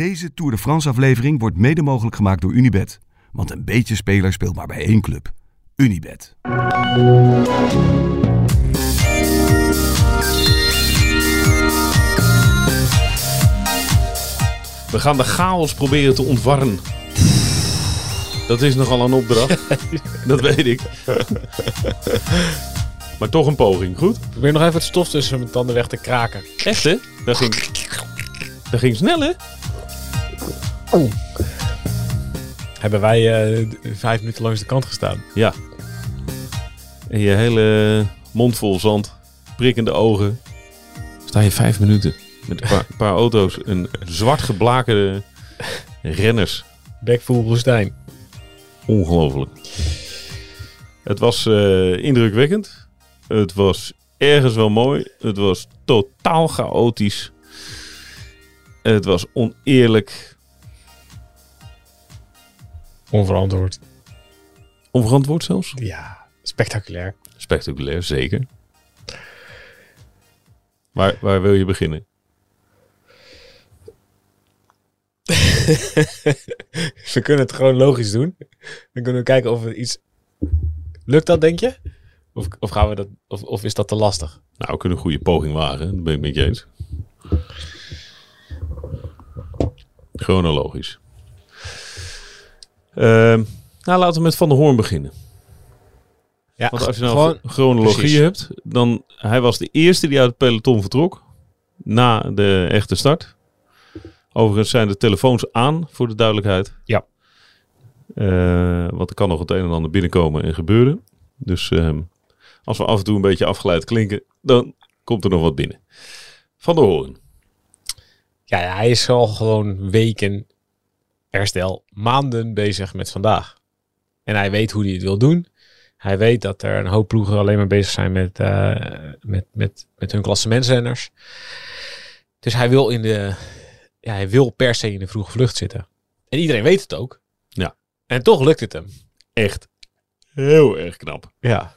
Deze Tour de France aflevering wordt mede mogelijk gemaakt door Unibet. Want een beetje speler speelt maar bij één club. Unibet. We gaan de chaos proberen te ontwarren. Dat is nogal een opdracht. dat weet ik. maar toch een poging, goed? Probeer nog even het stof tussen mijn tanden weg te kraken. Echt hè? Dat ging, dat ging snel hè? Hebben wij eh, vijf minuten langs de kant gestaan. Ja. En je hele mond vol zand, prikkende ogen. Sta je vijf minuten met een paar, een paar auto's en zwart geblakerde renners. Bek vol woestijn. Ongelooflijk. Het was eh, indrukwekkend. Het was ergens wel mooi. Het was totaal chaotisch. Het was oneerlijk. Onverantwoord. Onverantwoord zelfs. Ja, spectaculair. Spectaculair, zeker. Waar, waar wil je beginnen? we kunnen het gewoon logisch doen. Dan kunnen we kijken of er iets... Lukt dat, denk je? Of, of, gaan we dat, of, of is dat te lastig? Nou, we kunnen een goede poging wagen. Dat ben ik met je eens. Chronologisch. Ehm, nou, laten we met Van der Hoorn beginnen. Ja, Want als je nou gewoon... chronologie precies. hebt, dan hij was de eerste die uit het peloton vertrok na de echte start. Overigens zijn de telefoons aan, voor de duidelijkheid. Ja. Eh, want er kan nog het een en ander binnenkomen en gebeuren. Dus ehm, als we af en toe een beetje afgeleid klinken, dan komt er nog wat binnen. Van der Hoorn. Ja, ja, hij is al gewoon weken, herstel, maanden bezig met vandaag. En hij weet hoe hij het wil doen. Hij weet dat er een hoop ploegen alleen maar bezig zijn met, eh, met, met, met hun klassementsrenners. Dus hij wil, in de, ja, hij wil per se in de vroege vlucht zitten. En iedereen weet het ook. Ja. En toch lukt het hem. Echt heel erg knap. Ja.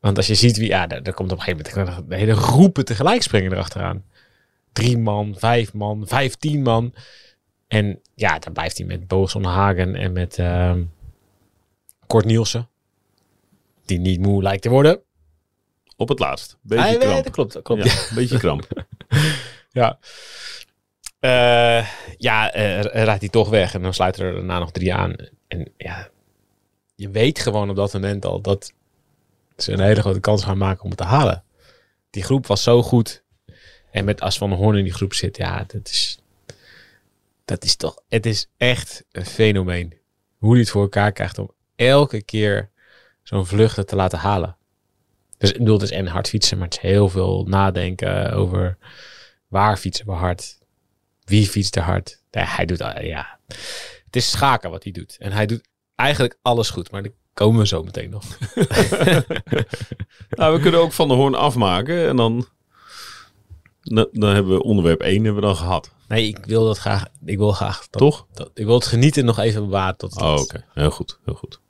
Want als je ziet wie, ja, er, er komt op een gegeven moment de hele groepen tegelijk springen erachteraan. Drie man, vijf man, vijftien man. En ja, dan blijft hij met Boson Hagen en met ehm Kort Nielsen. Die niet moe lijkt te worden. Op het laatst. Beetje kramp. dat klopt, dat klopt. Ja, beetje kramp. Ja. Eh, ja, eh, rijdt hij toch weg en dan sluiten er daarna nog drie aan. En ja, je weet gewoon op dat moment al dat ze een hele grote kans gaan maken om het te halen. Die groep was zo goed. En met As van der Hoorn in die groep zit, ja, dat is, dat is toch, het is echt een fenomeen. Hoe hij het voor elkaar krijgt om elke keer zo'n vluchten te laten halen. Dus ik bedoel, het is en hard fietsen, maar het is heel veel nadenken over waar fietsen we hard, wie fietst er hard. Hij doet, ja, het is schaken wat hij doet. En hij doet eigenlijk alles goed, maar daar komen we zo meteen nog. Nou, we kunnen ook Van der Hoorn afmaken en dan, dan, dan hebben we onderwerp 1 hebben we dan gehad. Nee, ik wil dat graag, ik wil graag, dat, Toch? dat- ik wil het genieten nog even bewaren tot het Oh, oké. Heel goed, heel goed.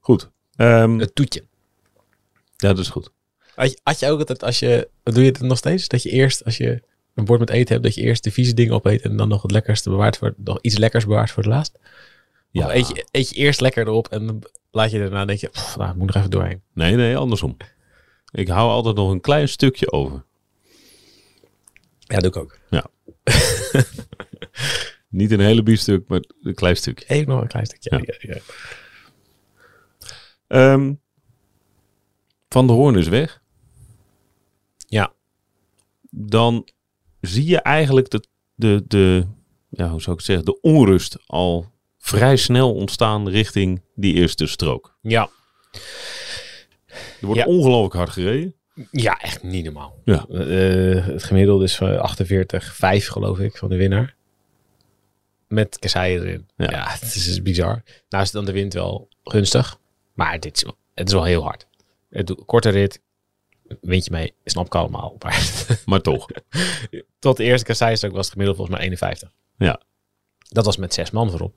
Goed. Ehm, Het toetje. ja, dat is goed. Had je, had je ook altijd als je, doe je het nog steeds? Dat je eerst, als je een bord met eten hebt, dat je eerst de vieze dingen opeet en dan nog het lekkerste bewaart voor, nog iets lekkers bewaart voor het laatst? Ja. Of eet je, eet je eerst lekker erop en dan laat je daarna denk je, pff, nou, ik moet nog even doorheen. Nee, nee, andersom. Ik hou altijd nog een klein stukje over. Ja, doe ik ook. Niet een hele biefstuk, maar een klein stukje. Even nog een klein stukje. Ja. Ja, ja. Ehm, Van der Hoorn is weg. Ja. Dan zie je eigenlijk de, de, de, ja, hoe zou ik het zeggen, de onrust al vrij snel ontstaan richting die eerste strook. Ja. Er wordt Ja. ongelooflijk hard gereden. Ja, echt niet normaal. Ja. Eh, het gemiddelde is van 48,5 geloof ik van de winnaar. Met Kasai erin. Ja. Ja. het is dus bizar. Nou is dan de wind wel gunstig. Maar dit is, het is wel heel hard. Het korte rit, windje mee, snap ik allemaal. Maar Maar toch. tot de eerste Kasai-strook was het gemiddelde volgens mij 51. Ja. Dat was met zes man voorop.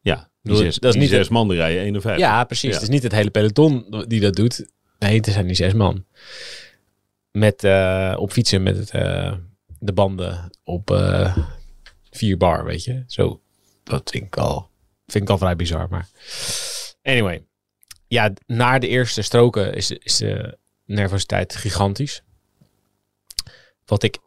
Ja, die zes, dat is niet zes man die rijden 51. Ja, precies. Ja. Het is niet het hele peloton die dat doet. Nee, het zijn die zes man. Met, eh, op fietsen met eh, de banden op eh 4 bar, weet je. Zo, dat vind ik al, vind ik al vrij bizar. Maar anyway, ja, na de eerste stroken is, is de nervositeit gigantisch. Wat ik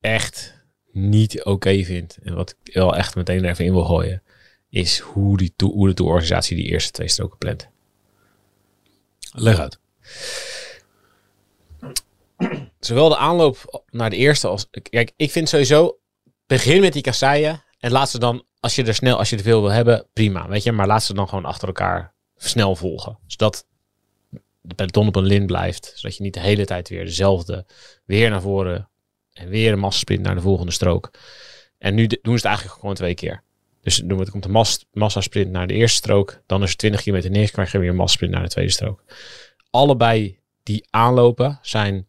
echt niet oké vind en wat ik wel echt meteen even in wil gooien, is hoe, die hoe de tourorganisatie die eerste twee stroken plant. Leg uit. Zowel de aanloop naar de eerste als. Kijk, ik vind sowieso. Begin met die kasseien. En laat ze dan, als je er snel, als je er veel wil hebben, prima. Weet je, maar laat ze dan gewoon achter elkaar snel volgen. Zodat de peloton op een lin blijft. Zodat je niet de hele tijd weer dezelfde. Weer naar voren. En weer een massasprint naar de volgende strook. En nu doen ze het eigenlijk gewoon twee keer. Dus we, er komt een mas, massasprint naar de eerste strook. Dan is het 20 kilometer neer. krijg je weer een massasprint naar de tweede strook. Allebei die aanlopen zijn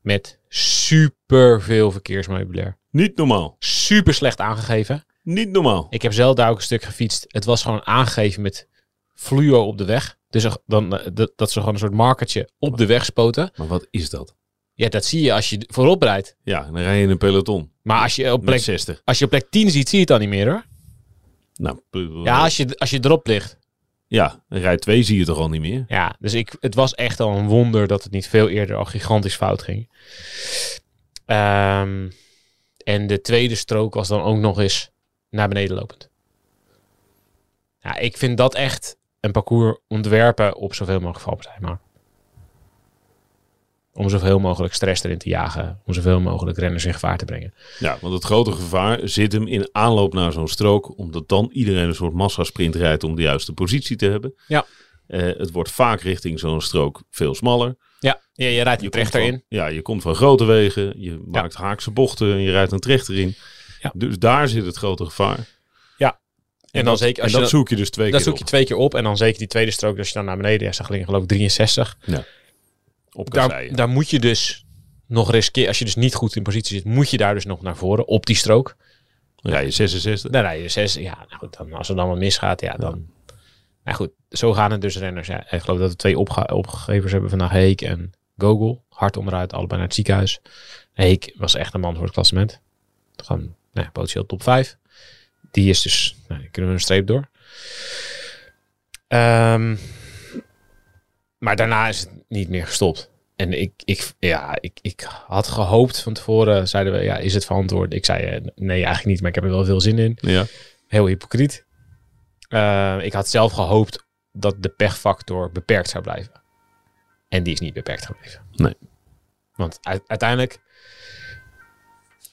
met super veel verkeersmeubilair. Niet normaal. Super slecht aangegeven. Niet normaal. Ik heb zelf daar ook een stuk gefietst. Het was gewoon aangegeven met fluo op de weg. Dus dan, eh, dat, ze gewoon een soort markertje op de weg spoten. Maar wat is dat? Ja, dat zie je als je voorop rijdt. Ja, dan rij je in een peloton. Maar als je op plek, 60. als je op plek 10 ziet, zie je het dan niet meer hoor. Nou, Ja, als je, als je erop ligt. Ja, rij 2 zie je toch al niet meer. Ja, dus ik, het was echt al een wonder dat het niet veel eerder al gigantisch fout ging. Ehm, en de tweede strook was dan ook nog eens naar beneden lopend. Ja, ik vind dat echt een parcours ontwerpen op zoveel mogelijk valpartij maar Om zoveel mogelijk stress erin te jagen. Om zoveel mogelijk renners in gevaar te brengen. Ja, want het grote gevaar zit hem in aanloop naar zo'n strook. Omdat dan iedereen een soort massasprint rijdt om de juiste positie te hebben. Ja. Eh, het wordt vaak richting zo'n strook veel smaller. Ja, ja je rijdt komt trechter van- in. Ja, je komt van grote wegen. Je maakt haakse bochten en je rijdt een trechter in. Ja. Dus daar zit het grote gevaar. Ja. En, dan dat, zeker als en je dat dan- zoek je dus twee dat keer zoek je twee keer op. En dan zeker die tweede strook. Dus je dan naar beneden. Ja, zag ik geloof ik 63. Op, daar, daar moet je dus nog riskeren. Als je dus niet goed in positie zit, moet je daar dus nog naar voren op die strook. Dan rij je 66. Dan rij je zes. Ja, nou goed, dan, als er dan wat misgaat, ja, dan. Nou goed, zo gaan het dus renners. Ja. Ik geloof dat we twee opgevers hebben vandaag. Heek en Gogol. Hard onderuit, allebei naar het ziekenhuis. Heek was echt een man voor het klassement. Gewoon, nou, potentieel top 5. Die is dus, nou, kunnen we een streep door. Ehm, maar daarna is het niet meer gestopt. En ik, ik, ja, ik, ik had gehoopt van tevoren, zeiden we, ja, is het verantwoord? Ik zei, eh, nee, eigenlijk niet, maar ik heb er wel veel zin in. Ja. Heel hypocriet. Eh, ik had zelf gehoopt dat de pechfactor beperkt zou blijven. En die is niet beperkt gebleven. Nee. Want uiteindelijk...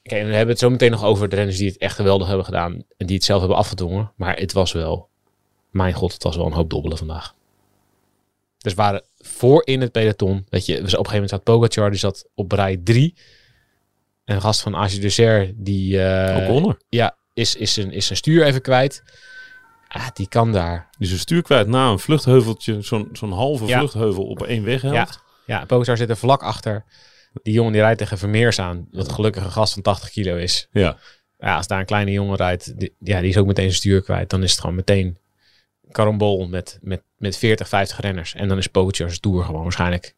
Kijk, we hebben het zo meteen nog over de renners die het echt geweldig hebben gedaan. En die het zelf hebben afgedwongen. Maar het was wel... Mijn god, het was wel een hoop dobbelen vandaag. Dus waren voor in het peloton. Weet je, op een gegeven moment zat Pogacar, die zat op rij 3. Een gast van Age Dessert, die... O'Connor. ja, is, is, zijn, is zijn stuur even kwijt. Ah, die kan daar. Die een stuur kwijt na een vluchtheuveltje. Zo'n zo'n halve Ja. vluchtheuvel op één weghelft. Ja, Pogacar zit er vlak achter. Die jongen die rijdt tegen Vermeers aan. Wat gelukkig een gast van 80 kilo is. Ja. Ja, als daar een kleine jongen rijdt, die, ja, die is ook meteen zijn stuur kwijt. Dan is het gewoon meteen karambol met, met, met 40, 50 renners. En dan is Pogacar's tour gewoon waarschijnlijk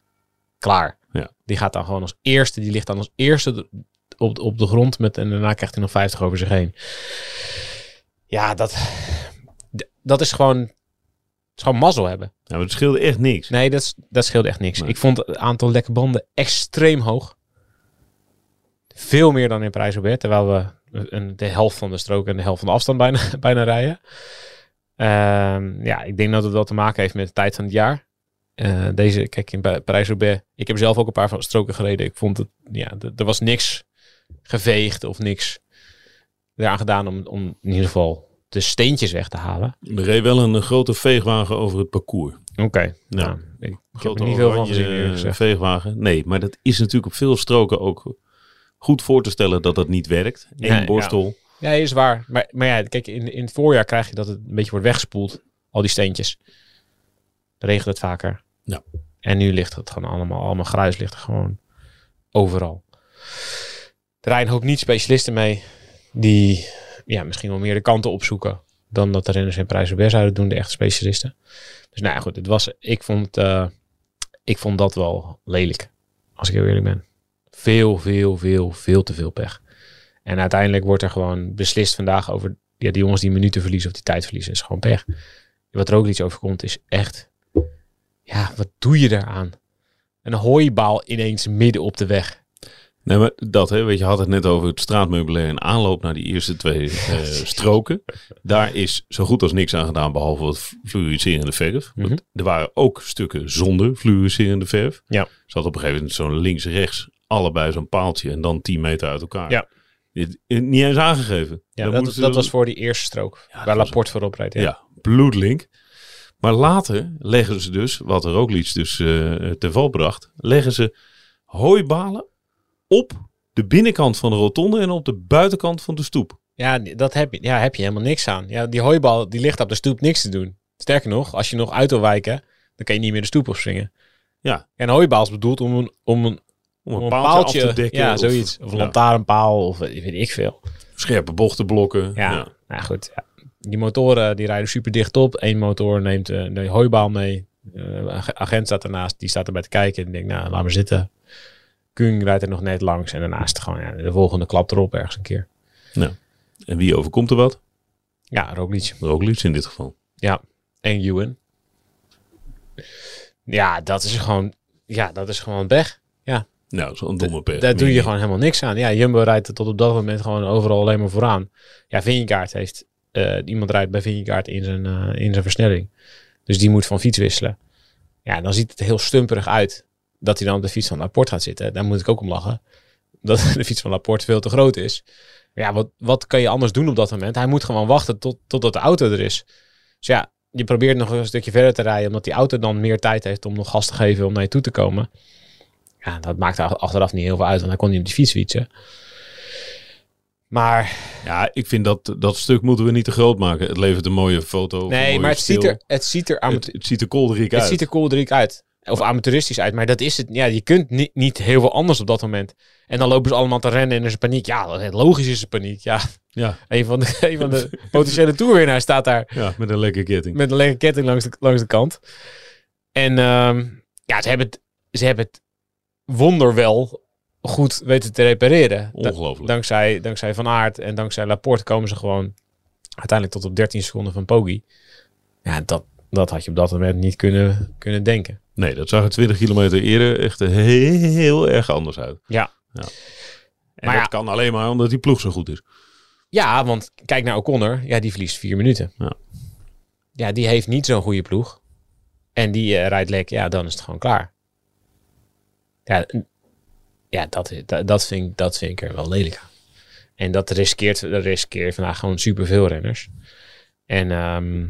klaar. Ja. Die gaat dan gewoon als eerste, die ligt dan als eerste op, op de grond. Met, en daarna krijgt hij nog 50 over zich heen. Ja, dat, dat is gewoon, het is gewoon mazzel hebben. Nou, maar het scheelde echt niks. Nee, dat, dat scheelde echt niks. Nee. Ik vond het aantal lekke banden extreem hoog. Veel meer dan in Parijs-Roubaix. Terwijl we een, de helft van de strook en de helft van de afstand bijna, bijna rijden. Ehm, ja, ik denk dat het wel te maken heeft met de tijd van het jaar. Eh, deze, kijk, in Pa- Parijs-Roubaix. Ik heb zelf ook een paar van stroken gereden. Ik vond het, ja, er was niks geveegd of niks eraan gedaan om, om in ieder geval de steentjes weg te halen. Er reed wel een, grote veegwagen over het parcours. Oké, Ja. nou, ik, ik heb Grote niet veel van gezien. veegwagen. Nee, maar dat is natuurlijk op veel stroken ook goed voor te stellen dat dat niet werkt. Eén Nee, ja. Borstel. Ja, is waar. Maar, maar ja, kijk, in, in het voorjaar krijg je dat het een beetje wordt weggespoeld. Al die steentjes. Dan regent het vaker. Ja. En nu ligt het gewoon allemaal, allemaal gruis ligt er gewoon overal. Er een hoop niet-specialisten mee. Die ja, misschien wel meer de kanten opzoeken. Dan dat de renners in prijs roubaix zouden doen, de echte specialisten. Dus nou ja, goed. Het was, ik, vond, eh, ik vond dat wel lelijk. Als ik heel eerlijk ben. Veel, veel, veel, veel te veel pech. En uiteindelijk wordt er gewoon beslist vandaag over ja, die jongens die minuten verliezen of die tijd verliezen. is gewoon pech. Wat er ook iets overkomt is echt, ja, wat doe je daaraan? Een hooibaal ineens midden op de weg. Nee, maar dat, hè, weet je, had het net over het straatmeubilair in aanloop naar die eerste twee eh, stroken. Daar is zo goed als niks aan gedaan, behalve wat fluoriserende verf. Mhm. Er waren ook stukken zonder fluoriserende verf. Ja. Ze had op een gegeven moment zo'n links-rechts, allebei zo'n paaltje en dan 10 meter uit elkaar. Ja. Eh, niet eens aangegeven. Ja, Dan dat, dat was voor die eerste strook. Ja, waar Laporte voorop rijdt. Ja, Ja. bloedlink. Maar later leggen ze dus, wat er ook iets dus eh ten val bracht, leggen ze hooibalen op de binnenkant van de rotonde en op de buitenkant van de stoep. Ja, dat heb je, ja, heb je helemaal niks aan. Ja, die hooibal die ligt op de stoep niks te doen. Sterker nog, als je nog uit wil wijken, dan kan je niet meer de stoep opspringen. Ja. En een hooibal is bedoeld om een, om een, Om om een een paaltje, af te dekken. Ja, of- zoiets. Of een ja, lantaarnpaal of weet ik veel. scherpe bochtenblokken. Ja, Ja. nou goed. Ja. Die motoren die rijden super dicht op. Eén motor neemt eh, de hooibaal mee. Eh, een ag- agent staat ernaast, die staat erbij te kijken. En denkt, nou, laat maar zitten. Kung rijdt er nog net langs. En daarnaast gewoon ja, de volgende klap erop ergens een keer. En wie overkomt er wat? Ja, Roglic. Roglic in dit geval. En Ewan. Ja, dat is gewoon, ja, dat is gewoon weg. Nou, zo'n domme pech. Daar doe je gewoon helemaal niks aan. Ja, Jumbo rijdt er tot op dat moment gewoon overal alleen maar vooraan. Ja, Vingegaard heeft... eh, iemand rijdt bij Vingegaard in zijn, eh, in zijn versnelling. Dus die moet van fiets wisselen. Ja, dan ziet het heel stumperig uit dat hij dan op de fiets van Laporte gaat zitten. Daar moet ik ook om lachen. Dat de fiets van Laporte veel te groot is. Ja, wat, wat kan je anders doen op dat moment? Hij moet gewoon wachten tot, totdat de auto er is. Dus ja, je probeert nog een stukje verder te rijden... omdat die auto dan meer tijd heeft om nog gas te geven om naar je toe te komen. Ja, dat maakt er achteraf niet heel veel uit, want hij kon niet op die fiets fietsen. Maar Ja, ik vind dat dat stuk moeten we niet te groot maken. Het levert een mooie foto. nee, mooie maar het ziet, er, het ziet er het, het ziet er kolderiek het uit. ziet er kolderiek uit. Of amateuristisch uit, maar dat is het. Ja, je kunt niet, niet heel veel anders op dat moment. En dan lopen ze allemaal te rennen en er is paniek. Ja, logisch is er paniek. Ja, Ja, een van de, een van de potentiële toerwinnaars staat daar ja, met een lekker ketting. met een lege ketting langs de, langs de kant. En ehm, ja, ze hebben, het, ze hebben het wonderwel goed weten te repareren. Ongelooflijk. dankzij, dankzij Van Aert en dankzij Laporte komen ze gewoon uiteindelijk tot op 13 seconden van Poggi. Ja, dat, dat had je op dat moment niet kunnen, kunnen denken. Nee, dat zag er 20 kilometer eerder echt heel, heel erg anders uit. Ja. ja. En Maar dat ja. kan alleen maar omdat die ploeg zo goed is. Ja, want kijk naar O'Connor. Ja, die verliest vier minuten. Ja. Ja, die heeft niet zo'n goede ploeg. En die eh, rijdt lek. Ja, dan is het gewoon klaar. Ja, ja dat, dat, dat, vind, ik- dat vind ik er wel lelijk aan. En dat riskeert, dat riskeert vandaag gewoon superveel renners. En ehm,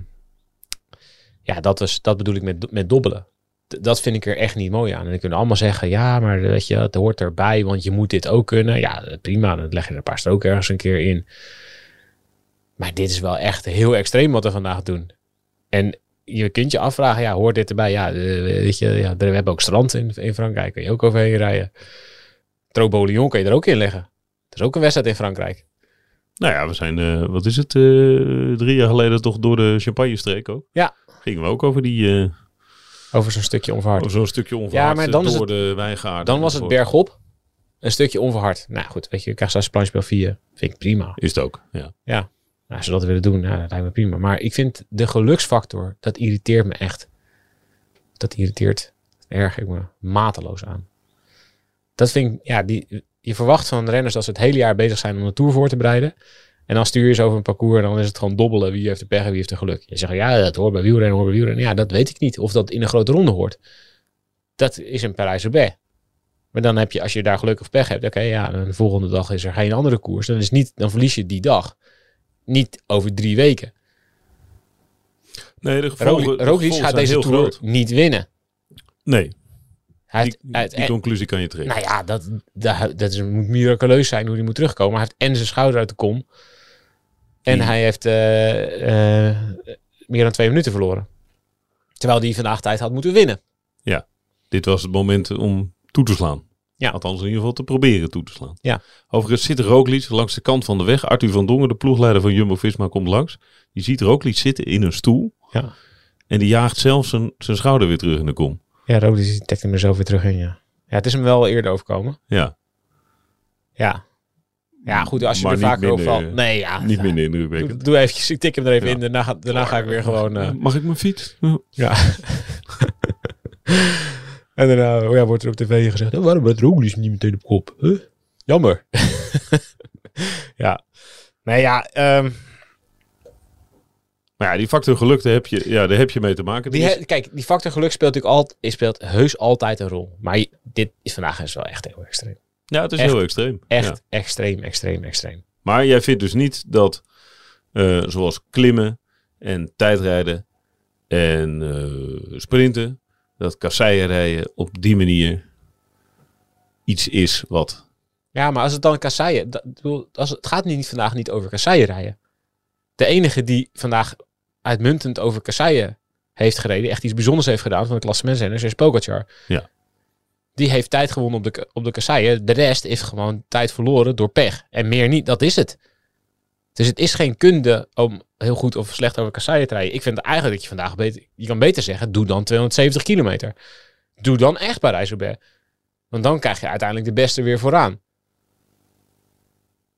ja, dat, was, dat bedoel ik met, met dobbelen. Dat vind ik er echt niet mooi aan. En dan kunnen allemaal zeggen, ja, maar weet je, het hoort erbij, want je moet dit ook kunnen. Ja, prima, dan leg je er een paar stroken ergens een keer in. Maar dit is wel echt heel extreem wat we vandaag doen. En je kunt je afvragen, ja, hoort dit erbij? Ja, eh, weet je, ja, we hebben ook strand in, in Frankrijk, kun je ook overheen rijden. Trobo Lyon kan je er ook in leggen. Er is ook een wedstrijd in Frankrijk. Nou ja, we zijn, eh, wat is het, eh, drie jaar geleden toch door de Champagne-streek ook. Ja. Gingen we ook over die, Over zo'n stukje onverhard. over zo'n stukje onverhard Ja, maar dan is door de wijngaard. Dan was het bergop. Een stukje onverhard. Nou goed, weet je, je krijgt planchespel 4. Vind ik prima. Is het ook, ja. Nou, als ze dat willen doen, nou, dat lijkt me prima. Maar ik vind de geluksfactor, dat irriteert me echt. Dat irriteert, erg ik me mateloos aan. Dat vind ik, ja, die, je verwacht van renners dat ze het hele jaar bezig zijn om de Tour voor te bereiden. En dan stuur je ze over een parcours en dan is het gewoon dobbelen. Wie heeft de pech en wie heeft de geluk. Je zegt, ja, dat hoort bij wielrennen, hoort bij wielrennen. Ja, dat weet ik niet. Of dat in een grote ronde hoort. Dat is een Parijs-Roubaix. Maar dan heb je, als je daar geluk of pech hebt, oké, ja, dan de volgende dag is er geen andere koers. Dan, is niet, dan verlies je die dag. Niet over drie weken. Nee, de gevolgen, Roglic de Roglic gevolgen gaat deze Tour groot. niet winnen. Nee, Hij die, heeft, conclusie kan je trekken. nou ja, dat, dat, dat is, moet miraculeus zijn hoe hij moet terugkomen. Hij heeft en zijn schouder uit de kom. En hij heeft eh, eh, meer dan twee minuten verloren. Terwijl hij vandaag tijd had moeten winnen. Dit was het moment om toe te slaan. Ja. Althans in ieder geval te proberen toe te slaan. Ja. Overigens zit Roglic langs de kant van de weg. Arthur van Dongen, de ploegleider van Jumbo-Visma, komt langs. Die ziet Roglic zitten in een stoel. Ja. En die jaagt zelfs zijn, zijn schouder weer terug in de kom. Ja, Roglic trekt hem er zo weer terug in, ja. Ja, het is hem wel eerder overkomen. Ja. Ja. Ja, goed, als je Maar er vaker over valt. Nee, ja. Niet ja. minder Doe, indrukwekkend. doe eventjes, ik tik hem er even Ja. in. Daarna, daarna ga ik weer gewoon... eh, Mag ik mijn fiets? Ja. en daarna oh ja, wordt er op tv gezegd... Oh, waarom werd Roglic niet meteen op kop? Huh? Jammer. ja. Nee, ja... ehm, Maar ja, die factor geluk, daar heb je, ja, daar heb je mee te maken. die, Het is- he- kijk, die factor geluk speelt natuurlijk altijd... speelt heus altijd een rol. Maar je- dit is vandaag is wel echt heel extreem. ja, het is echt- heel extreem. Echt Ja. extreem, extreem, extreem. Maar jij vindt dus niet dat, eh, zoals klimmen en tijdrijden en eh, sprinten, dat kasseien rijden op die manier iets is wat... Ja, maar als het dan kasseien... dat- ik bedoel, Als het, gaat niet vandaag niet over kasseien rijden. De enige die vandaag uitmuntend over kasseien heeft gereden... echt iets bijzonders heeft gedaan van de klassementsrenners... is Pogacar. Ja. Die heeft tijd gewonnen op de, op de kasseien. De rest heeft gewoon tijd verloren door pech. En meer niet, dat is het. Dus het is geen kunde om heel goed of slecht over kasseien te rijden. Ik vind eigenlijk dat je vandaag beter... Je kan beter zeggen, doe dan 270 kilometer. Doe dan echt Parijs-Roubaix. Want dan krijg je uiteindelijk de beste weer vooraan.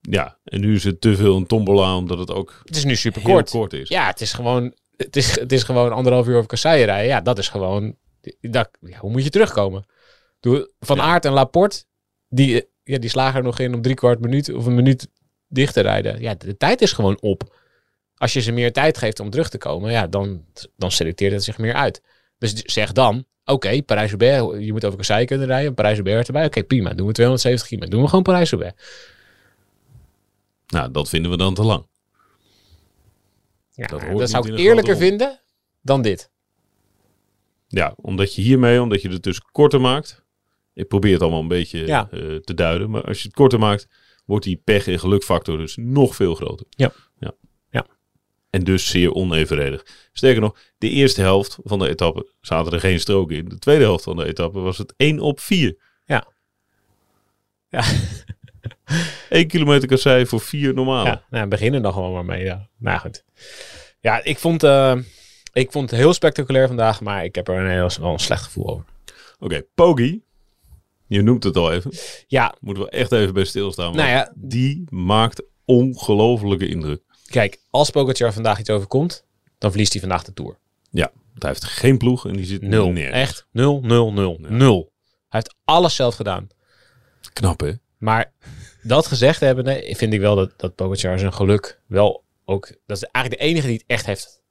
Ja, en nu is het te veel een tombola, omdat het ook Het is nu super kort. kort, is. Ja, het is gewoon, het is, het is gewoon anderhalf uur over kasseien rijden. Ja, dat is gewoon, dat, ja, hoe moet je terugkomen? Doe, Van. Aert en Laporte, die, ja, die slagen er nog in om drie kwart minuut of een minuut dicht te rijden. Ja, de, tijd is gewoon op. Als je ze meer tijd geeft om terug te komen, ja, dan, dan selecteert het zich meer uit. Dus zeg dan, oké, Parijs-Roubaix, je moet over kasseien kunnen rijden, Parijs-Roubaix erbij. Oké, prima, doen we 270 kilometer. Doen we gewoon Parijs-Roubaix. Nou, dat vinden we dan te lang. Ja, Dat zou ik een eerlijker vinden dan dit. Ja, omdat je hiermee, omdat je het dus korter maakt. Ik probeer het allemaal een beetje Ja. eh, te duiden. Maar als je het korter maakt, wordt die pech- en gelukfactor dus nog veel groter. Ja. ja. Ja. En dus zeer onevenredig. Sterker nog, de eerste helft van de etappe zaten er geen stroken in. De tweede helft van de etappe was het 1 op 4. Ja. Ja. 1 kilometer kassei voor 4 normale. Ja, nou, begin er dan gewoon maar mee. Ja. Nou goed. Ja, ik vond, eh, ik vond het heel spectaculair vandaag, maar ik heb er een heel wel een slecht gevoel over. Oké, Poggi. Je noemt het al even. Ja, Moeten we echt even bij stilstaan. nou ja, Die maakt ongelofelijke indruk. kijk, als Pogacar vandaag iets overkomt, dan verliest hij vandaag de Tour. Ja, hij heeft geen ploeg en die zit Nul. Echt, nul, nul, nul, Ja. nul. Hij heeft alles zelf gedaan. Knap, hè? Maar dat gezegd hebben, vind ik wel dat, dat Pogacar zijn geluk wel ook... Dat is eigenlijk de enige die het echt heeft,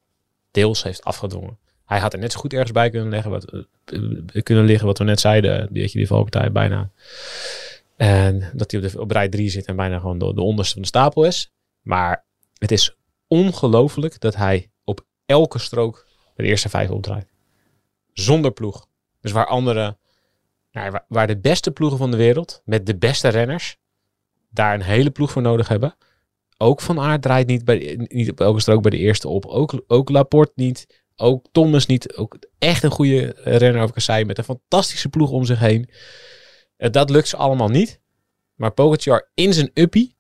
deels heeft afgedwongen. Hij had er net zo goed ergens bij kunnen, leggen wat, eh, kunnen liggen, wat we net zeiden. Die, die valpartij bijna. En dat hij op, de, op rij 3 zit en bijna gewoon de, de onderste van de stapel is. Maar het is ongelooflijk dat hij op elke strook de eerste vijf opdraait. Zonder ploeg. Dus waar andere nou, waar, de beste ploegen van de wereld, met de beste renners, daar een hele ploeg voor nodig hebben. Ook Van Aert draait niet, bij, niet op elke strook bij de eerste op. Ook, ook Laporte niet. Ook Thomas niet. Ook echt een goede renner over Kassei met een fantastische ploeg om zich heen. Eh, Dat lukt ze allemaal niet. Maar Pogacar in zijn uppie.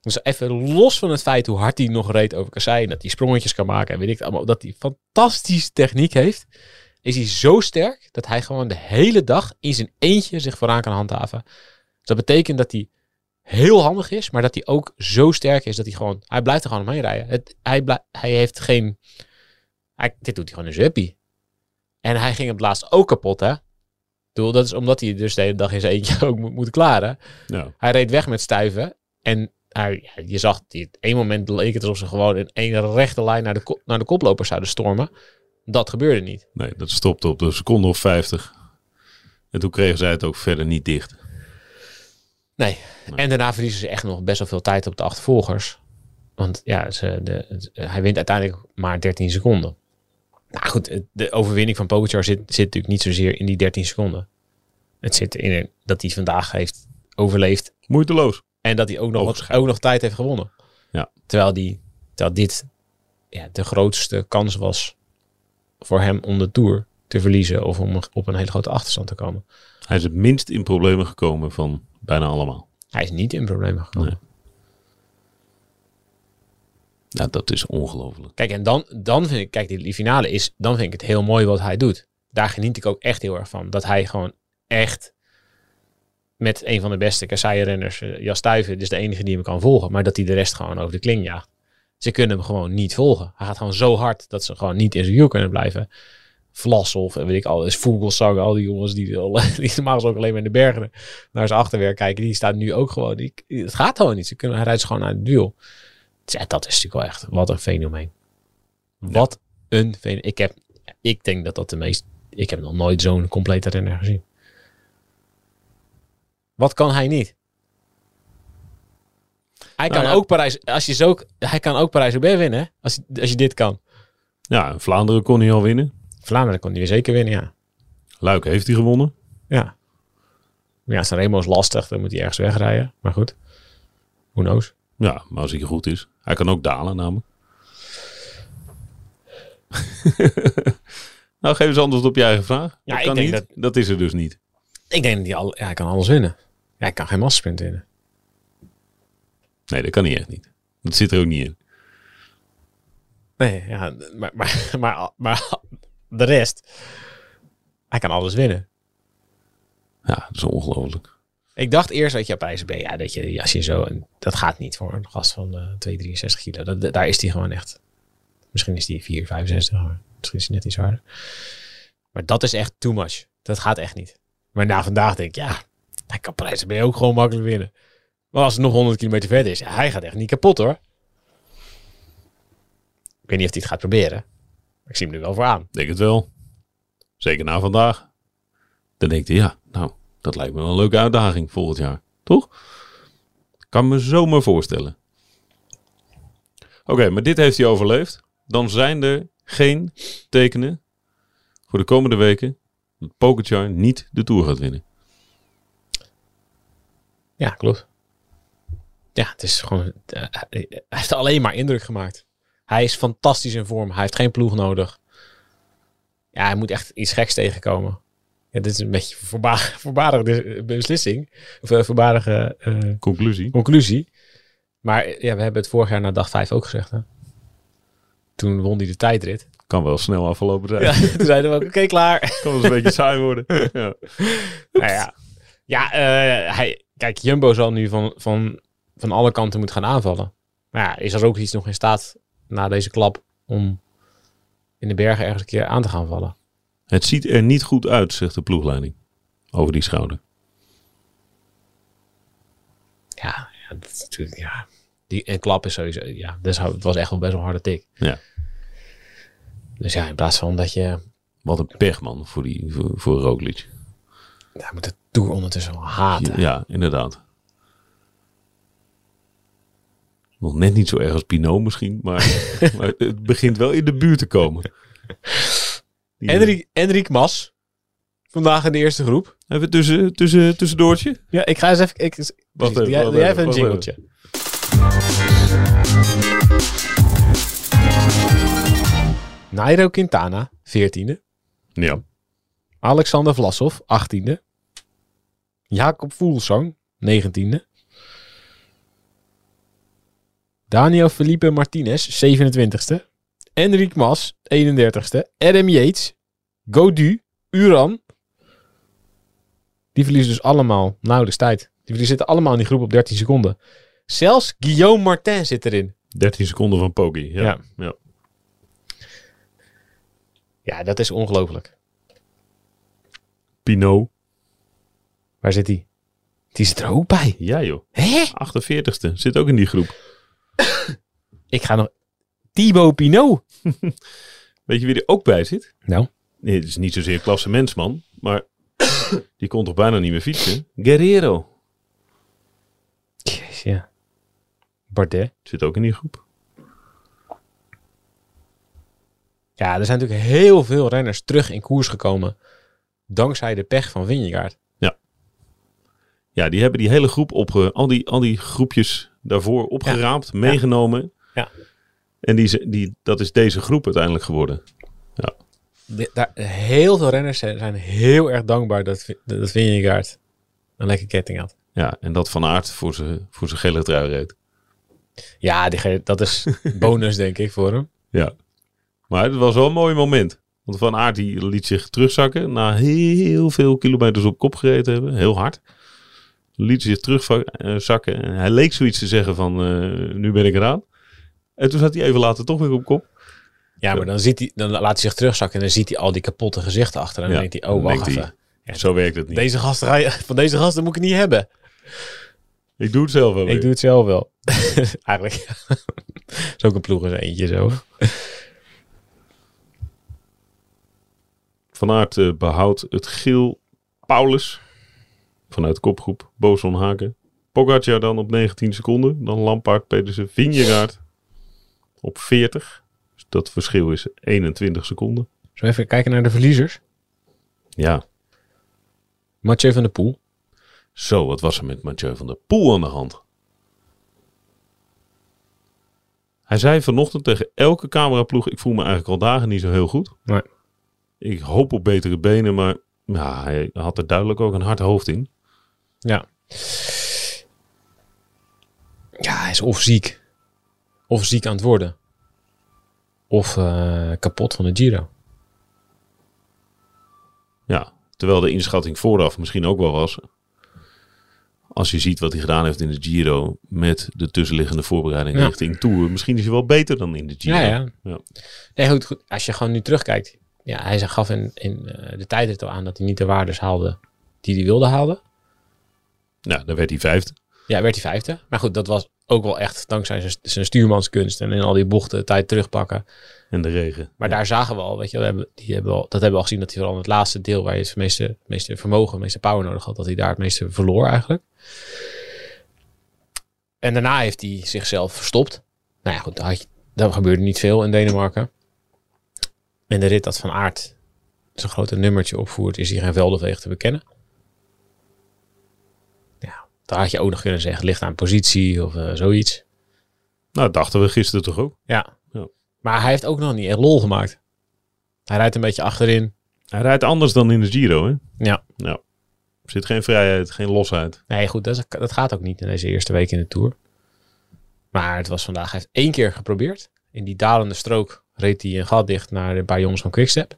Dus even los van het feit hoe hard hij nog reed over Kassei. En dat hij sprongetjes kan maken en weet ik het allemaal. Dat hij fantastische techniek heeft is hij zo sterk dat hij gewoon de hele dag in zijn eentje zich vooraan kan handhaven. Dus dat betekent dat hij heel handig is, maar dat hij ook zo sterk is dat hij gewoon, hij blijft er gewoon omheen rijden. Het, hij, hij heeft geen, hij, dit doet hij gewoon in zijn uppie. En hij ging het laatst ook kapot, hè. Ik bedoel, dat is omdat hij dus de hele dag in zijn eentje ook moet, moet klaren. Ja. Hij reed weg met stuiven en hij, je zag, die, op één moment leek het alsof ze gewoon in één rechte lijn naar de, naar de koplopers zouden stormen. Dat gebeurde niet. Nee, dat stopte op de seconde of 50. En toen kregen zij het ook verder niet dicht. Nee. En daarna verliezen ze echt nog best wel veel tijd op de achtervolgers. Want ja, ze, de, hij wint uiteindelijk maar 13 seconden. Nou goed, de overwinning van Pogacar zit, zit natuurlijk niet zozeer in die 13 seconden. Het zit in dat hij vandaag heeft overleefd. Moeiteloos. En dat hij ook nog, wat, ook nog tijd heeft gewonnen. Ja. Terwijl, die, terwijl dit ja, de grootste kans was voor hem om de Tour te verliezen. Of om op een hele grote achterstand te komen. Hij is het minst in problemen gekomen van bijna allemaal. Hij is niet in problemen gekomen. Nee. Ja, dat is ongelooflijk. Kijk, en dan, dan vind ik, kijk, die, finale is, dan vind ik het heel mooi wat hij doet. Daar geniet ik ook echt heel erg van. Dat hij gewoon echt, met een van de beste kasseirenners, uh, Jas Stuyven, dus de enige die hem kan volgen. Maar dat hij de rest gewoon over de kling jaagt. Ze kunnen hem gewoon niet volgen. Hij gaat gewoon zo hard dat ze gewoon niet in zijn wiel kunnen blijven. Vlashoff en weet ik al, is Vogelsang, al die jongens die, die normaal ook alleen maar in de bergen naar zijn achterwerk kijken, die staan nu ook gewoon, die, het gaat gewoon niet. Ze kunnen, hij rijdt gewoon uit het duel. Ja, dat is natuurlijk wel echt, wat een fenomeen. Wat een fenomeen. Ik, heb, ik denk dat dat de meest, ik heb nog nooit zo'n complete renner gezien. Wat kan hij niet? Hij kan Nou ja. ook Parijs, als je zo, hij kan ook Parijs-Roubaix winnen, als, als je dit kan. Ja, Vlaanderen kon hij al winnen. Vlaanderen kon hij weer zeker winnen, ja. Luik heeft hij gewonnen. Ja. Ja, Sanremo is lastig. Dan moet hij ergens wegrijden. Maar goed. Who knows? Ja, maar als hij goed is. Hij kan ook dalen namelijk. nou, geef eens antwoord op je eigen vraag. Ja, dat ik kan denk niet. Dat... is er dus niet. Ik denk dat hij, al, ja, hij kan alles winnen. Ja, hij kan geen massasprint winnen. Nee, dat kan hij echt niet. Dat zit er ook niet in. Nee, ja, maar, maar, maar, maar de rest. Hij kan alles winnen. Ja, dat is ongelooflijk. Ik dacht eerst dat je op IJsselb, ja, dat je, als je zo, dat gaat niet voor een gast van eh 263 kilo. Dat, daar is hij gewoon echt. Misschien is hij 4, 65, maar misschien is hij net iets harder. Maar dat is echt too much. Dat gaat echt niet. Maar na vandaag denk ik, ja, hij kan Parijs ben je ook gewoon makkelijk winnen. Maar als het nog 100 kilometer verder is, hij gaat echt niet kapot hoor. Ik weet niet of hij het gaat proberen. Ik zie hem er wel voor aan. Denk het wel. Zeker na vandaag. Dan denkt hij, ja, nou, dat lijkt me een leuke uitdaging volgend jaar. Toch? Kan me zomaar voorstellen. Oké, maar dit heeft hij overleefd. Dan zijn er geen tekenen voor de komende weken dat Pogacar niet de Tour gaat winnen. Ja, klopt. Ja, het is gewoon. eh, hij heeft alleen maar indruk gemaakt. Hij is fantastisch in vorm. Hij heeft geen ploeg nodig. Ja, hij moet echt iets geks tegenkomen. Ja, dit is een beetje een voorba voorbarige beslissing. Of een voorbarige eh, Conclusie. conclusie. Maar eh, ja, we hebben het vorig jaar na dag 5 ook gezegd. Hè? Toen won hij de tijdrit. Kan wel snel afgelopen zijn. Ja, toen zeiden we ook, oké, klaar. Kan eens een beetje saai worden. Ja. Nou ja, ja eh, hij, kijk, Jumbo zal nu van, van, van alle kanten moeten gaan aanvallen. Maar ja, is er ook iets nog in staat na deze klap om in de bergen ergens een keer aan te gaan vallen? Het ziet er niet goed uit, zegt de ploegleiding. Over die schouder. Ja, ja dat ja. Die, en klap is sowieso, ja, dus het was echt wel best wel een harde tik. Ja. Dus ja, in plaats van dat je, Wat een pechman voor, die, voor, voor Roglic. ja, moet de Tour ondertussen wel haten. Ja, inderdaad. Nog net niet zo erg als Pinot misschien, maar, maar het begint wel in de buurt te komen. Enric, Enric Mas, vandaag in de eerste groep. Even tussen, tussen, tussendoortje. Ja, ik ga eens even, ik, Wacht doe even, jij, wacht doe jij even, even een jingletje. Nairo Quintana, 14e. Ja. Alexander Vlasov, 18e. Jacob Fuglsang, 19e. Daniel Felipe Martinez, 27e. Enric Mas, 31ste. Adam Yates, Godu, Uran. Die verliezen dus allemaal nauwelijks tijd. Die zitten allemaal in die groep op 13 seconden. Zelfs Guillaume Martin zit erin. 13 seconden van Poggi. Ja. Ja. ja. Ja, dat is ongelooflijk. Pinot. Waar zit hij? Die zit er ook bij. Ja joh. Hè? 48ste. Zit ook in die groep. Ik ga nog... Thibaut Pinot. Weet je wie er ook bij zit? Nou. Nee, het is niet zozeer klassementsman, maar die kon toch bijna niet meer fietsen? Guerrero. Jeez, ja. Bardet. Zit ook in die groep. Ja, er zijn natuurlijk heel veel renners terug in koers gekomen. Dankzij de pech van Vingegaard. Ja, die hebben die hele groep opge... Al die, al die groepjes daarvoor opgeraapt, meegenomen. Ja. En die, die, dat is deze groep uiteindelijk geworden. De- daar, heel veel renners zijn heel erg dankbaar dat, dat Vingegaard een lekker ketting had. Ja, en dat Van Aert voor zijn voor zijn gele trui reed. Ja, die, dat is bonus denk ik voor hem. Ja. Maar het was wel een mooi moment. Want Van Aert die liet zich terugzakken na heel veel kilometers op kop gereden hebben. Heel hard. liet zich terugzakken. En hij leek zoiets te zeggen van, eh, nu ben ik eraan. En toen zat hij even later toch weer op kop. Ja, maar dan, ziet hij, dan laat hij zich terugzakken en dan ziet hij al die kapotte gezichten achter. En dan Ja, denkt hij, oh, wacht hij, even. Ja, Zo werkt het niet. Deze gasten, van deze gasten moet ik het niet hebben. Ik doe het zelf wel Ik weer. doe het zelf wel. Eigenlijk. is ook een ploeg eens eentje zo. Van Aert eh, behoudt het geel Paulus vanuit kopgroep Boson Haken. Pogacar dan op 19 seconden. Dan Lampaard, Pedersen, Vingegaard op 40. Dus dat verschil is 21 seconden. Zo even kijken naar de verliezers. Ja, Mathieu van der Poel. zo, wat was er met Mathieu van der Poel aan de hand? Hij zei vanochtend tegen elke cameraploeg, ik voel me eigenlijk al dagen niet zo heel goed. Nee. Ik hoop op betere benen, maar hij had er duidelijk ook een hard hoofd in. Ja. Ja, hij is of ziek. Of ziek aan het worden. Of eh, kapot van de Giro. Ja, terwijl de inschatting vooraf misschien ook wel was. Als je ziet wat hij gedaan heeft in de Giro met de tussenliggende voorbereiding Ja. richting Tour. Misschien is hij wel beter dan in de Giro. Ja, ja. Ja. Nee, goed, goed. Als je gewoon nu terugkijkt. Ja, hij gaf in, in eh, de tijdrit al aan dat hij niet de waardes haalde die hij wilde halen. Nou, dan werd hij vijfde. Ja, werd hij vijfde. Maar goed, dat was ook wel echt dankzij zijn, zijn stuurmanskunst. En in al die bochten tijd terugpakken. En de regen. Maar Ja. daar zagen we al, weet je, we hebben, die hebben al, dat hebben we al gezien dat hij vooral in het laatste deel waar je het meeste, meeste vermogen, het meeste power nodig had, dat hij daar het meeste verloor eigenlijk. En daarna heeft hij zichzelf verstopt. Nou ja, goed, daar, had je, daar gebeurde niet veel in Denemarken. En de rit dat Van Aert zijn grote nummertje opvoert, is hier geen Veldenveeg te bekennen. Ja, daar had je ook nog kunnen zeggen, ligt aan positie of eh, zoiets. Nou, dat dachten we gisteren toch ook. Ja. Ja. Maar hij heeft ook nog niet echt lol gemaakt. Hij rijdt een beetje achterin. Hij rijdt anders dan in de Giro, hè? Ja. Nou, er zit geen vrijheid, geen losheid. Nee, goed, dat, is- dat gaat ook niet in deze eerste week in de Tour. Maar het was vandaag, hij heeft één keer geprobeerd. In die dalende strook reed hij een gat dicht naar een paar jongens van Quickstep.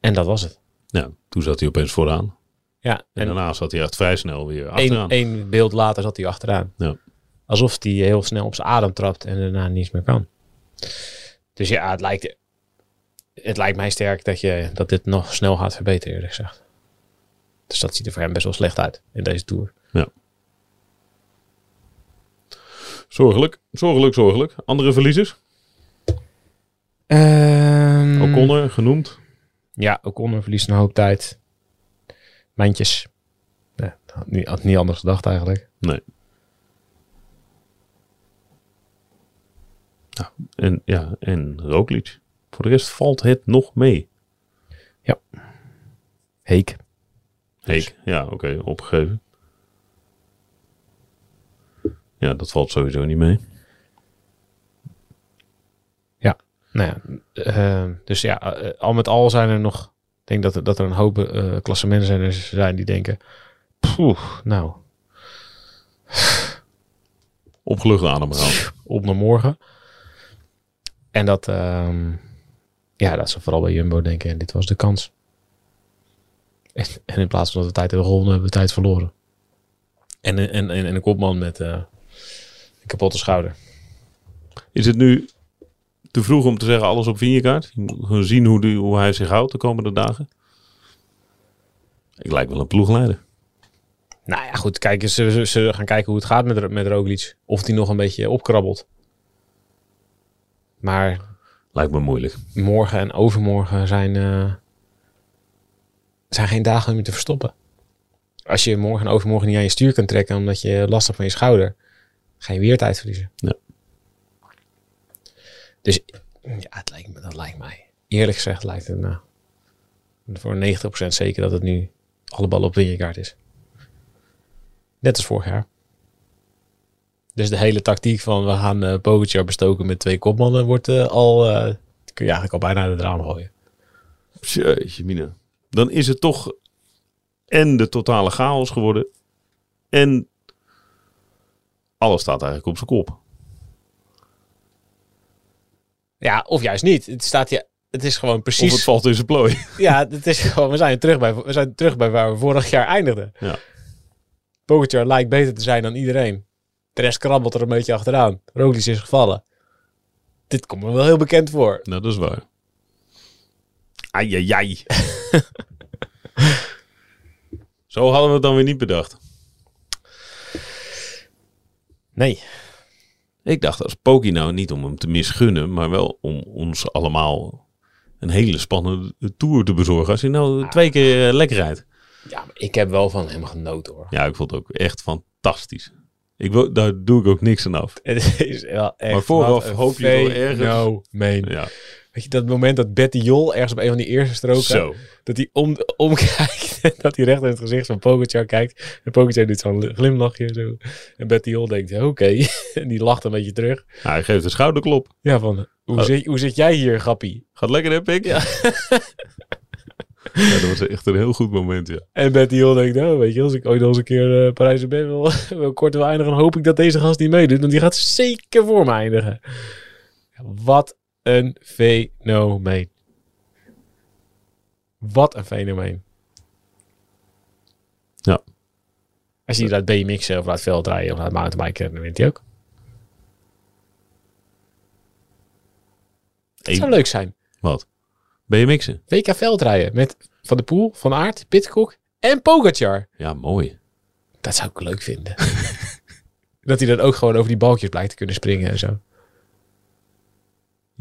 En dat was het. Nou, toen zat hij opeens vooraan. Ja, En, en daarna zat hij echt vrij snel weer achteraan. één beeld later zat hij achteraan. Ja. Alsof hij heel snel op zijn adem trapt en daarna niets meer kan. Dus ja, het lijkt, het lijkt mij sterk dat, je, dat dit nog snel gaat verbeteren, eerlijk gezegd. Dus dat ziet er voor hem best wel slecht uit in deze Tour. Zorgelijk, zorgelijk, zorgelijk. Andere verliezers? Um, O'Connor, genoemd. Ja, O'Connor verliest een hoop tijd. Mijntjes. Ja, had, niet, had niet anders gedacht eigenlijk. Nee. Nou, en, ja, en Roglic. Voor de rest valt het nog mee. Heek. Heek, ja, oké, opgegeven. Ja, dat valt sowieso niet mee. Nou ja, eh, dus ja, eh, al met al zijn er nog... Ik denk dat er, dat er een hoop eh klassementsrenners zijn die denken... Poeh, nou, Opgelucht ademhaal. op naar morgen. En dat, ehm, ja, dat ze vooral bij Jumbo denken, dit was de kans. En, en in plaats van dat we tijd hebben gewonnen, hebben we tijd verloren. En, en, en, en een kopman met eh, een kapotte schouder. Is het nu te vroeg om te zeggen alles op Vinjekaart? Je moet gewoon zien hoe, die, hoe hij zich houdt de komende dagen. Ik lijk wel een ploegleider. Nou ja, goed, kijk, ze, ze, ze gaan kijken hoe het gaat met, met Roglic. Of die nog een beetje opkrabbelt. Maar Lijkt me moeilijk. morgen en overmorgen zijn, eh, zijn geen dagen meer te verstoppen. Als je morgen en overmorgen niet aan je stuur kan trekken omdat je last hebt van je schouder, ga je weer tijd verliezen. Ja. Dus ja, lijkt me, dat lijkt mij. Eerlijk gezegd lijkt het me voor 90% zeker dat het nu alle ballen op Wingegaard is. Net als vorig jaar. Dus de hele tactiek van we gaan eh Pogacar bestoken met twee kopmannen wordt eh, al, eh, kun je eigenlijk al bijna de raam gooien. Jeetje mina. Dan is het toch en de totale chaos geworden. En alles staat eigenlijk op zijn kop. Ja, of juist niet. Het staat je, het is gewoon Of precies. het valt in zijn plooi. Ja, het is gewoon, we zijn terug bij, we zijn terug bij waar we vorig jaar eindigden. Ja. Pogacar lijkt beter te zijn dan iedereen. De rest krabbelt er een beetje achteraan. Roglic is gevallen. Dit komt me wel heel bekend voor. Nou, dat is waar. Ai, ai, ai. Zo hadden we het dan weer niet bedacht. Nee. Ik dacht als Poki nou niet om hem te misgunnen, maar wel om ons allemaal een hele spannende tour te bezorgen. Als hij nou twee keer eh, lekker rijdt. Ja, maar ik heb wel van hem genoten hoor. Ja, ik vond het ook echt fantastisch. Ik wil, daar doe ik ook niks aan af. Het is wel echt Maar vooraf hoop je wel ergens- fenomeen. Ja, Weet je, dat moment dat Betty Jol ergens op een van die eerste stroken... zo. Dat hij om, omkijkt en dat hij recht in het gezicht van Pogacar kijkt. En Pogacar doet zo'n glimlachje zo. En Betty Jol denkt, oké. en die lacht een beetje terug. Nou, hij geeft een schouderklop. Ja, van, hoe, Oh. zit, hoe zit jij hier, grappie? Gaat lekker, hè, Pik? Ja. ja, dat was echt een heel goed moment, ja. En Betty Jol denkt, nou, weet je, als ik ooit nog eens een keer uh, parijs ben wil, wil kort wil eindigen, dan hoop ik dat deze gast niet meedoet. Want die gaat zeker voor me eindigen. Wat een fenomeen. Wat een fenomeen. Ja. Als je laat BMX'en of laat veldrijden of laat mountainbiken, dan wint hij ook. Het zou leuk zijn. Wat? BMX'en? WK veldrijden met Van de Poel, Van Aert, Pitcock en Pogacar. Ja, mooi. Dat zou ik leuk vinden. dat hij dan ook gewoon over die balkjes blijkt te kunnen springen en zo.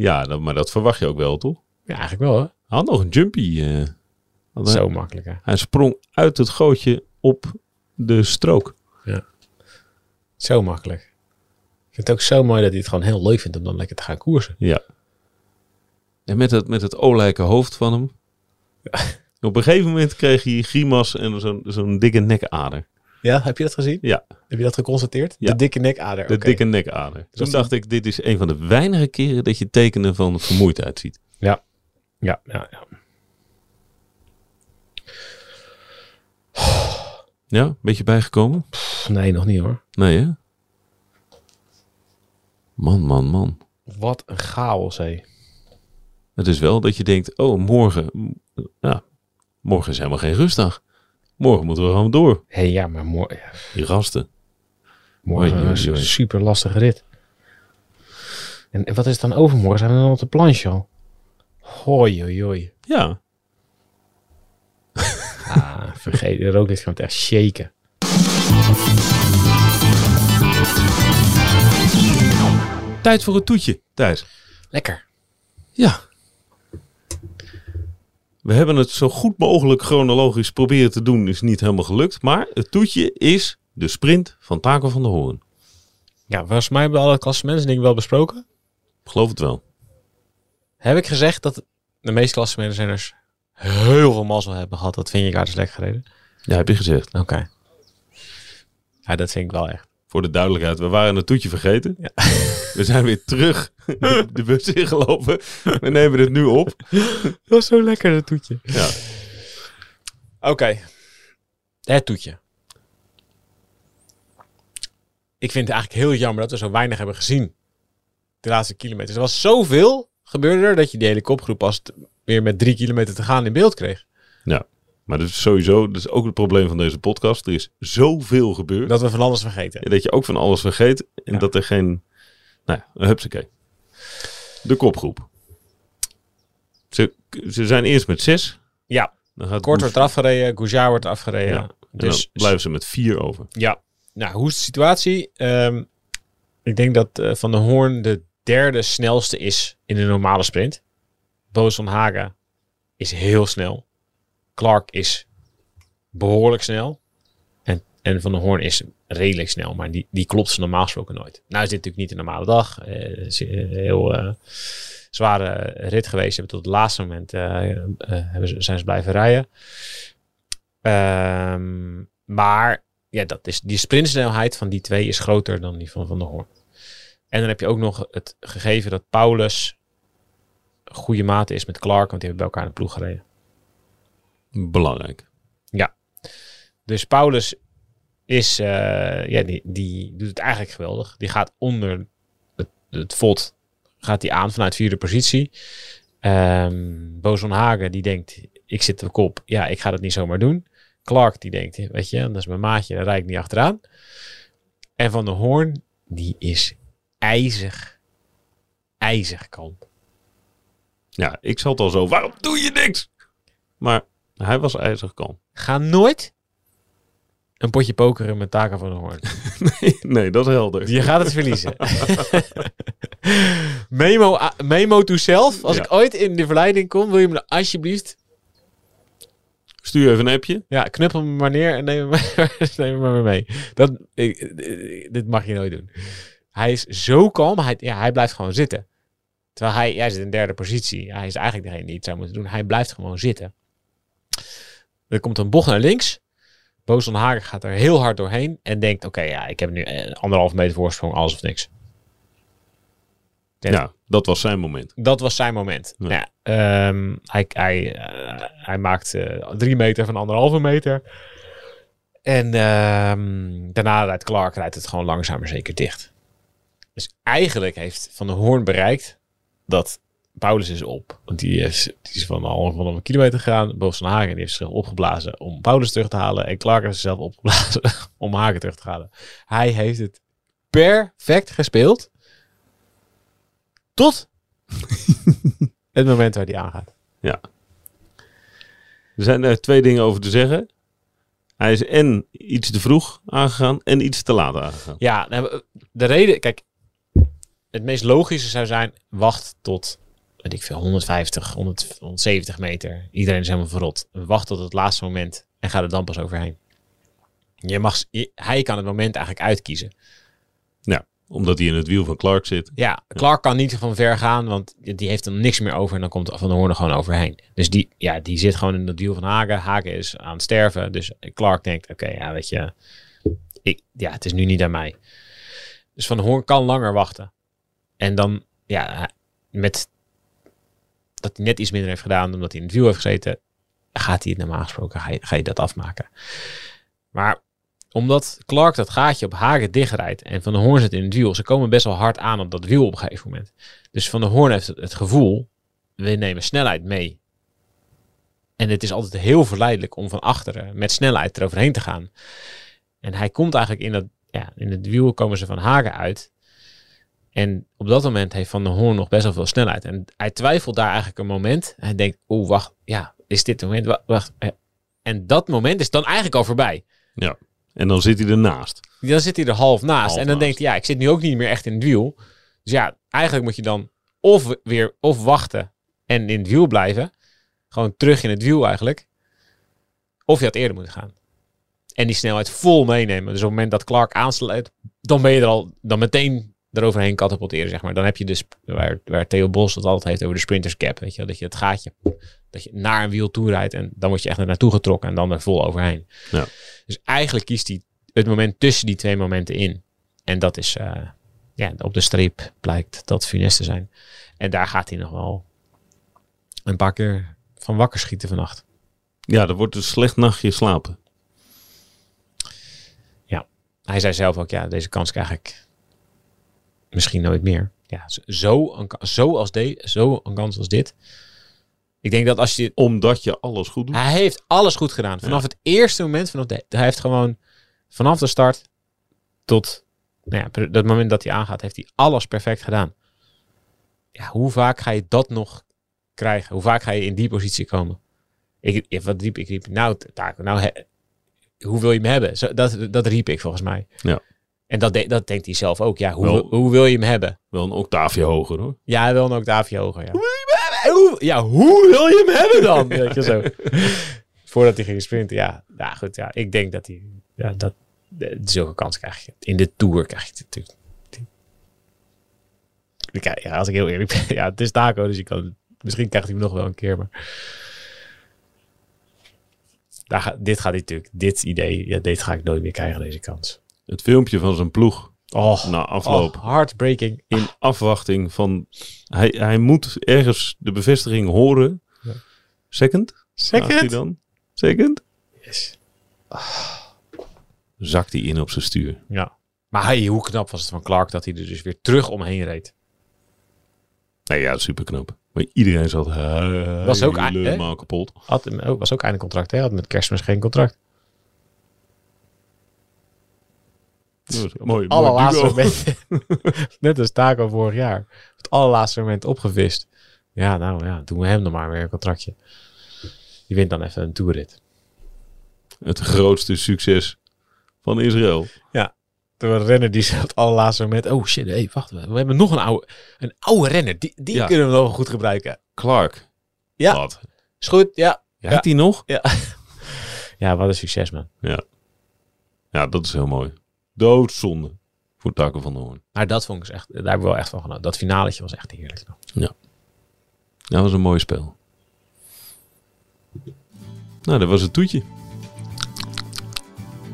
Ja, dat, maar dat verwacht je ook wel, toch? Ja, eigenlijk wel hè. Hij had nog een jumpy. eh, hij- Zo makkelijk hè. Hij sprong uit het gootje op de strook. Zo makkelijk. Ik vind het ook zo mooi dat hij het gewoon heel leuk vindt om dan lekker te gaan koersen. Ja. En met het, met het olijke hoofd van hem. Op een gegeven moment kreeg hij grimas en zo'n zo'n dikke nekader. Ja, heb je dat gezien? Ja, Heb je dat geconstateerd? Ja. De dikke nekader. de dikke nekader. Toen dat dacht ik, dit is een van de weinige keren dat je tekenen van vermoeidheid ziet. Ja. Ja, ja, ja. Ja, beetje bijgekomen? Pff, Nee, nog niet hoor. Nee, hè? Man, man, man. Wat een chaos hé. Het is wel dat je denkt, oh, morgen, ja, morgen is helemaal geen rustdag. Morgen moeten we gewoon door. Hé, ja, maar morgen, ja, Die gasten. morgen Oei, een super lastige rit. En, en wat is het dan overmorgen? Zijn we dan op de planche al? Hoi, hoi, hoi. Ja, Ah, vergeet, de rooklicht gaat echt shaken. tijd voor een toetje, Thijs. Lekker. Ja. We hebben het zo goed mogelijk chronologisch proberen te doen. Is niet helemaal gelukt. Maar het toetje is de sprint van Taco van der Hoorn. Ja, volgens mij hebben we alle klassementsdingen wel besproken. Geloof het wel. Heb ik gezegd dat de meeste klassementsrenners heel veel mazzel hebben gehad dat Vingegaard is lekker gereden? Ja, heb je gezegd. Oké. Ja, dat vind ik wel echt. Voor de duidelijkheid, we waren een toetje vergeten. We zijn weer terug de bus ingelopen. We nemen het nu op. Dat was zo lekker, dat toetje. Ja. Oké. Het toetje. Ik vind het eigenlijk heel jammer dat we zo weinig hebben gezien. De laatste kilometers. Er was zoveel gebeurde er dat je die hele kopgroep pas weer met drie kilometer te gaan in beeld kreeg. ja. Maar dat is sowieso, dat is ook het probleem van deze podcast. Er is zoveel gebeurd. Dat we van alles vergeten. Dat je ook van alles vergeet. En Ja. dat er geen... Nou ja, hupsakee. De kopgroep. Ze, ze zijn eerst met zes. Ja, Dan gaat kort wordt Goes- afgereden. Goujar wordt afgereden. Ja. Dus blijven ze met vier over. Ja, nou, hoe is de situatie? Ehm, ik denk dat eh, Van der Hoorn de derde snelste is in de normale sprint. Boos van Haga is heel snel. Clark is behoorlijk snel. En, en Van der Hoorn is redelijk snel, maar die, die klopt ze normaal gesproken nooit. Nou is dit natuurlijk niet een normale dag. Is een heel eh, zware rit geweest. Hebben tot het laatste moment eh, zijn ze blijven rijden. Ehm, maar ja, dat is, die sprintsnelheid van die twee is groter dan die van Van der Hoorn. En dan heb je ook nog het gegeven dat Paulus goede maat is met Clark, want die hebben bij elkaar in de ploeg gereden. Belangrijk. Dus Paulus is, eh, ja, die, die doet het eigenlijk geweldig. Die gaat onder het, het vod, gaat die aan vanuit vierde positie. Van Hagen, die denkt, ik zit op kop. Ja, ik ga dat niet zomaar doen. Clark die denkt, weet je, dat is mijn maatje, daar rijd ik niet achteraan. En Van de Hoorn, die is ijzig, ijzig kalm. Ja, ik zat al zo, waarom doe je niks? Maar hij was ijzig kalm. Ga nooit een potje pokeren met Taka van de Hoorn. nee, nee, dat is helder. Je gaat het verliezen. memo, memo to self. Als Ja. ik ooit in de verleiding kom, wil je me alsjeblieft... Stuur even een appje. Ja, knuppel me maar neer en neem me maar, neem me maar mee. Dat, ik, ik- dit mag je nooit doen. Hij is zo kalm. Hij, ja, hij blijft gewoon zitten. Terwijl hij, hij zit in derde positie. Hij is eigenlijk degene die het zou moeten doen. Hij blijft gewoon zitten. Er komt een bocht naar links. Boos van Hagen gaat er heel hard doorheen. En denkt, oké, ja, ik heb nu eh, anderhalf meter voorsprong, alles of niks. Ja. Ja, dat was zijn moment. Dat was zijn moment. Ja. Ja. ehm, hij, hij, eh, hij maakt eh, drie meter van anderhalve meter. En ehm, daarna rijdt Clark rijdt het gewoon langzaam maar zeker dicht. Dus eigenlijk heeft Van der Hoorn bereikt dat Paulus is op. Want die is, die is van al van een kilometer gegaan. Boven Hagen die heeft zichzelf opgeblazen om Paulus terug te halen. En Clark heeft zichzelf opgeblazen om Hagen terug te halen. Hij heeft het perfect gespeeld. Tot het moment waar die aangaat. Er zijn er twee dingen over te zeggen. Hij is en iets te vroeg aangegaan en iets te laat aangegaan. Ja, nou, de reden, kijk, het meest logische zou zijn, wacht tot, weet ik veel, 150, 100, 170 meter. Iedereen is helemaal verrot. Wacht tot het laatste moment en ga er dan pas overheen. Je mag, je- hij kan het moment eigenlijk uitkiezen. Omdat hij in het wiel van Clark zit. Ja, Clark kan niet van ver gaan, want die heeft er niks meer over en dan komt Van der Hoorn er gewoon overheen. Dus die, ja, die zit gewoon in het wiel van Hagen. Hagen is aan het sterven, dus Clark denkt, oké, ja, weet je, ik, ja, het is nu niet aan mij. Dus Van der Hoorn kan langer wachten. En dan, ja, met dat hij net iets minder heeft gedaan, omdat hij in het wiel heeft gezeten, gaat hij het normaal gesproken, ga je, dat afmaken. Maar omdat Clark dat gaatje op Hagen dichtrijdt en Van der Hoorn zit in het wiel, ze komen best wel hard aan op dat wiel op een gegeven moment. Dus Van der Hoorn heeft het, het gevoel, we nemen snelheid mee. En het is altijd heel verleidelijk om van achteren met snelheid eroverheen te gaan. En hij komt eigenlijk in dat, ja, in het wiel komen ze van Hagen uit. En op dat moment heeft Van der Hoorn nog best wel veel snelheid. En hij twijfelt daar eigenlijk een moment. Hij denkt, oeh, wacht, ja, is dit het moment? Wa- Wacht. eh. En dat moment is dan eigenlijk al voorbij. En dan zit hij ernaast. Dan zit hij er half naast. Half en dan naast. denkt hij, ja, ik zit nu ook niet meer echt in het wiel. Dus ja, eigenlijk moet je dan of weer of wachten en in het wiel blijven. Gewoon terug in het wiel eigenlijk. Of je had eerder moeten gaan. En die snelheid vol meenemen. Dus op het moment dat Clark aansluit, dan ben je er al dan meteen eroverheen katapulteren, zeg maar. Dan heb je dus, waar, waar Theo Bos het altijd heeft over de sprinters cap, weet je wel. Dat je het gaatje, dat je naar een wiel toe rijdt en dan word je echt naartoe getrokken en dan er vol overheen. Ja. Dus eigenlijk kiest hij het moment tussen die twee momenten in. En dat is, eh, ja, op de streep blijkt dat funest te zijn. En daar gaat hij nog wel een paar keer van wakker schieten vannacht. Ja, dat wordt een slecht nachtje slapen. Hij zei zelf ook, ja, deze kans krijg ik misschien nooit meer. Ja, zo- zo een, zo als de, zo een kans als dit. Ik denk dat als je... Omdat je alles goed doet. Hij heeft alles goed gedaan. Vanaf het eerste moment, vanaf de, hij heeft gewoon vanaf de start tot nou ja, dat moment dat hij aangaat, heeft hij alles perfect gedaan. Ja, hoe vaak ga je dat nog krijgen? Hoe vaak ga je in die positie komen? Ik, ik- wat riep ik? riep, nou, nou, he- hoe wil je hem hebben? Zo, dat, dat riep ik volgens mij. Ja. En dat, de- dat denkt hij zelf ook. Ja, hoe, Wel- hoe wil je hem hebben? Wel een octaafje hoger hoor. Ja, wil een octaafje hoger. Ja. Hoe wil je hem hebben? Hoe, ja, hoe wil je hem hebben dan? Weet je zo. Voordat hij ging sprinten. Ja, ja goed. Ja, ik denk dat hij... Ja, dat, zulke kans krijg je. In de Tour krijg je het natuurlijk. Ja, als ik heel eerlijk ben. Ja, het is Taco, dus je kan, misschien krijgt hij hem nog wel een keer. Maar daar dit gaat hij natuurlijk. Dit idee, ja, dit ga ik nooit meer krijgen, deze kans. Het filmpje van zijn ploeg Oh, na afloop. oh heartbreaking. In afwachting van... Hij, hij moet ergens de bevestiging horen. Ja. Second? Vraagt hij Second? dan? Second? Yes. Zakt hij in op zijn stuur. Ja. Maar hey, hoe knap was het van Clark dat hij er dus weer terug omheen reed. Nee, ja, super knap. Maar iedereen zat Was ook, kapot. Had, oh, was ook einde contract, hè? Had met kerstmis geen contract. Mooi. Het allerlaatste mooi moment. Net als Taco vorig jaar. Het allerlaatste moment opgevist. Ja, nou ja, doen we hem dan maar weer een contractje. Die wint dan even een toerrit. Het grootste succes van Israël. Door een renner die het allerlaatste moment... Oh shit, hey, wacht. We hebben nog een oude, een oude renner. Die, die Ja. kunnen we nog goed gebruiken. Clark. Ja. Wat? Is goed, ja. Rijdt hij nog? Ja, wat een succes, man. Ja, dat is heel mooi. Doodzonde voor Taco van der Hoorn. Maar dat vond ik dus echt... Daar hebben we wel echt van genoten. Dat finaletje was echt heerlijk. Dat was een mooi spel. Nou, dat was het toetje.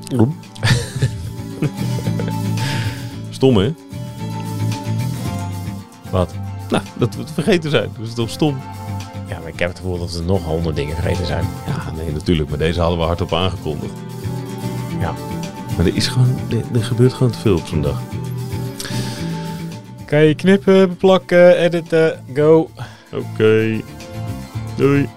Stom, hè? Wat? Nou, dat we het vergeten zijn. Dat is toch stom? Ja, maar ik heb het gevoel dat er nog honderd dingen vergeten zijn. Ja, nee, natuurlijk. Maar deze hadden we hardop aangekondigd. Ja. Maar er, is gewoon, er, er gebeurt gewoon te veel op zo'n dag. Kan je knippen, beplakken, editen, go. Oké. Doei.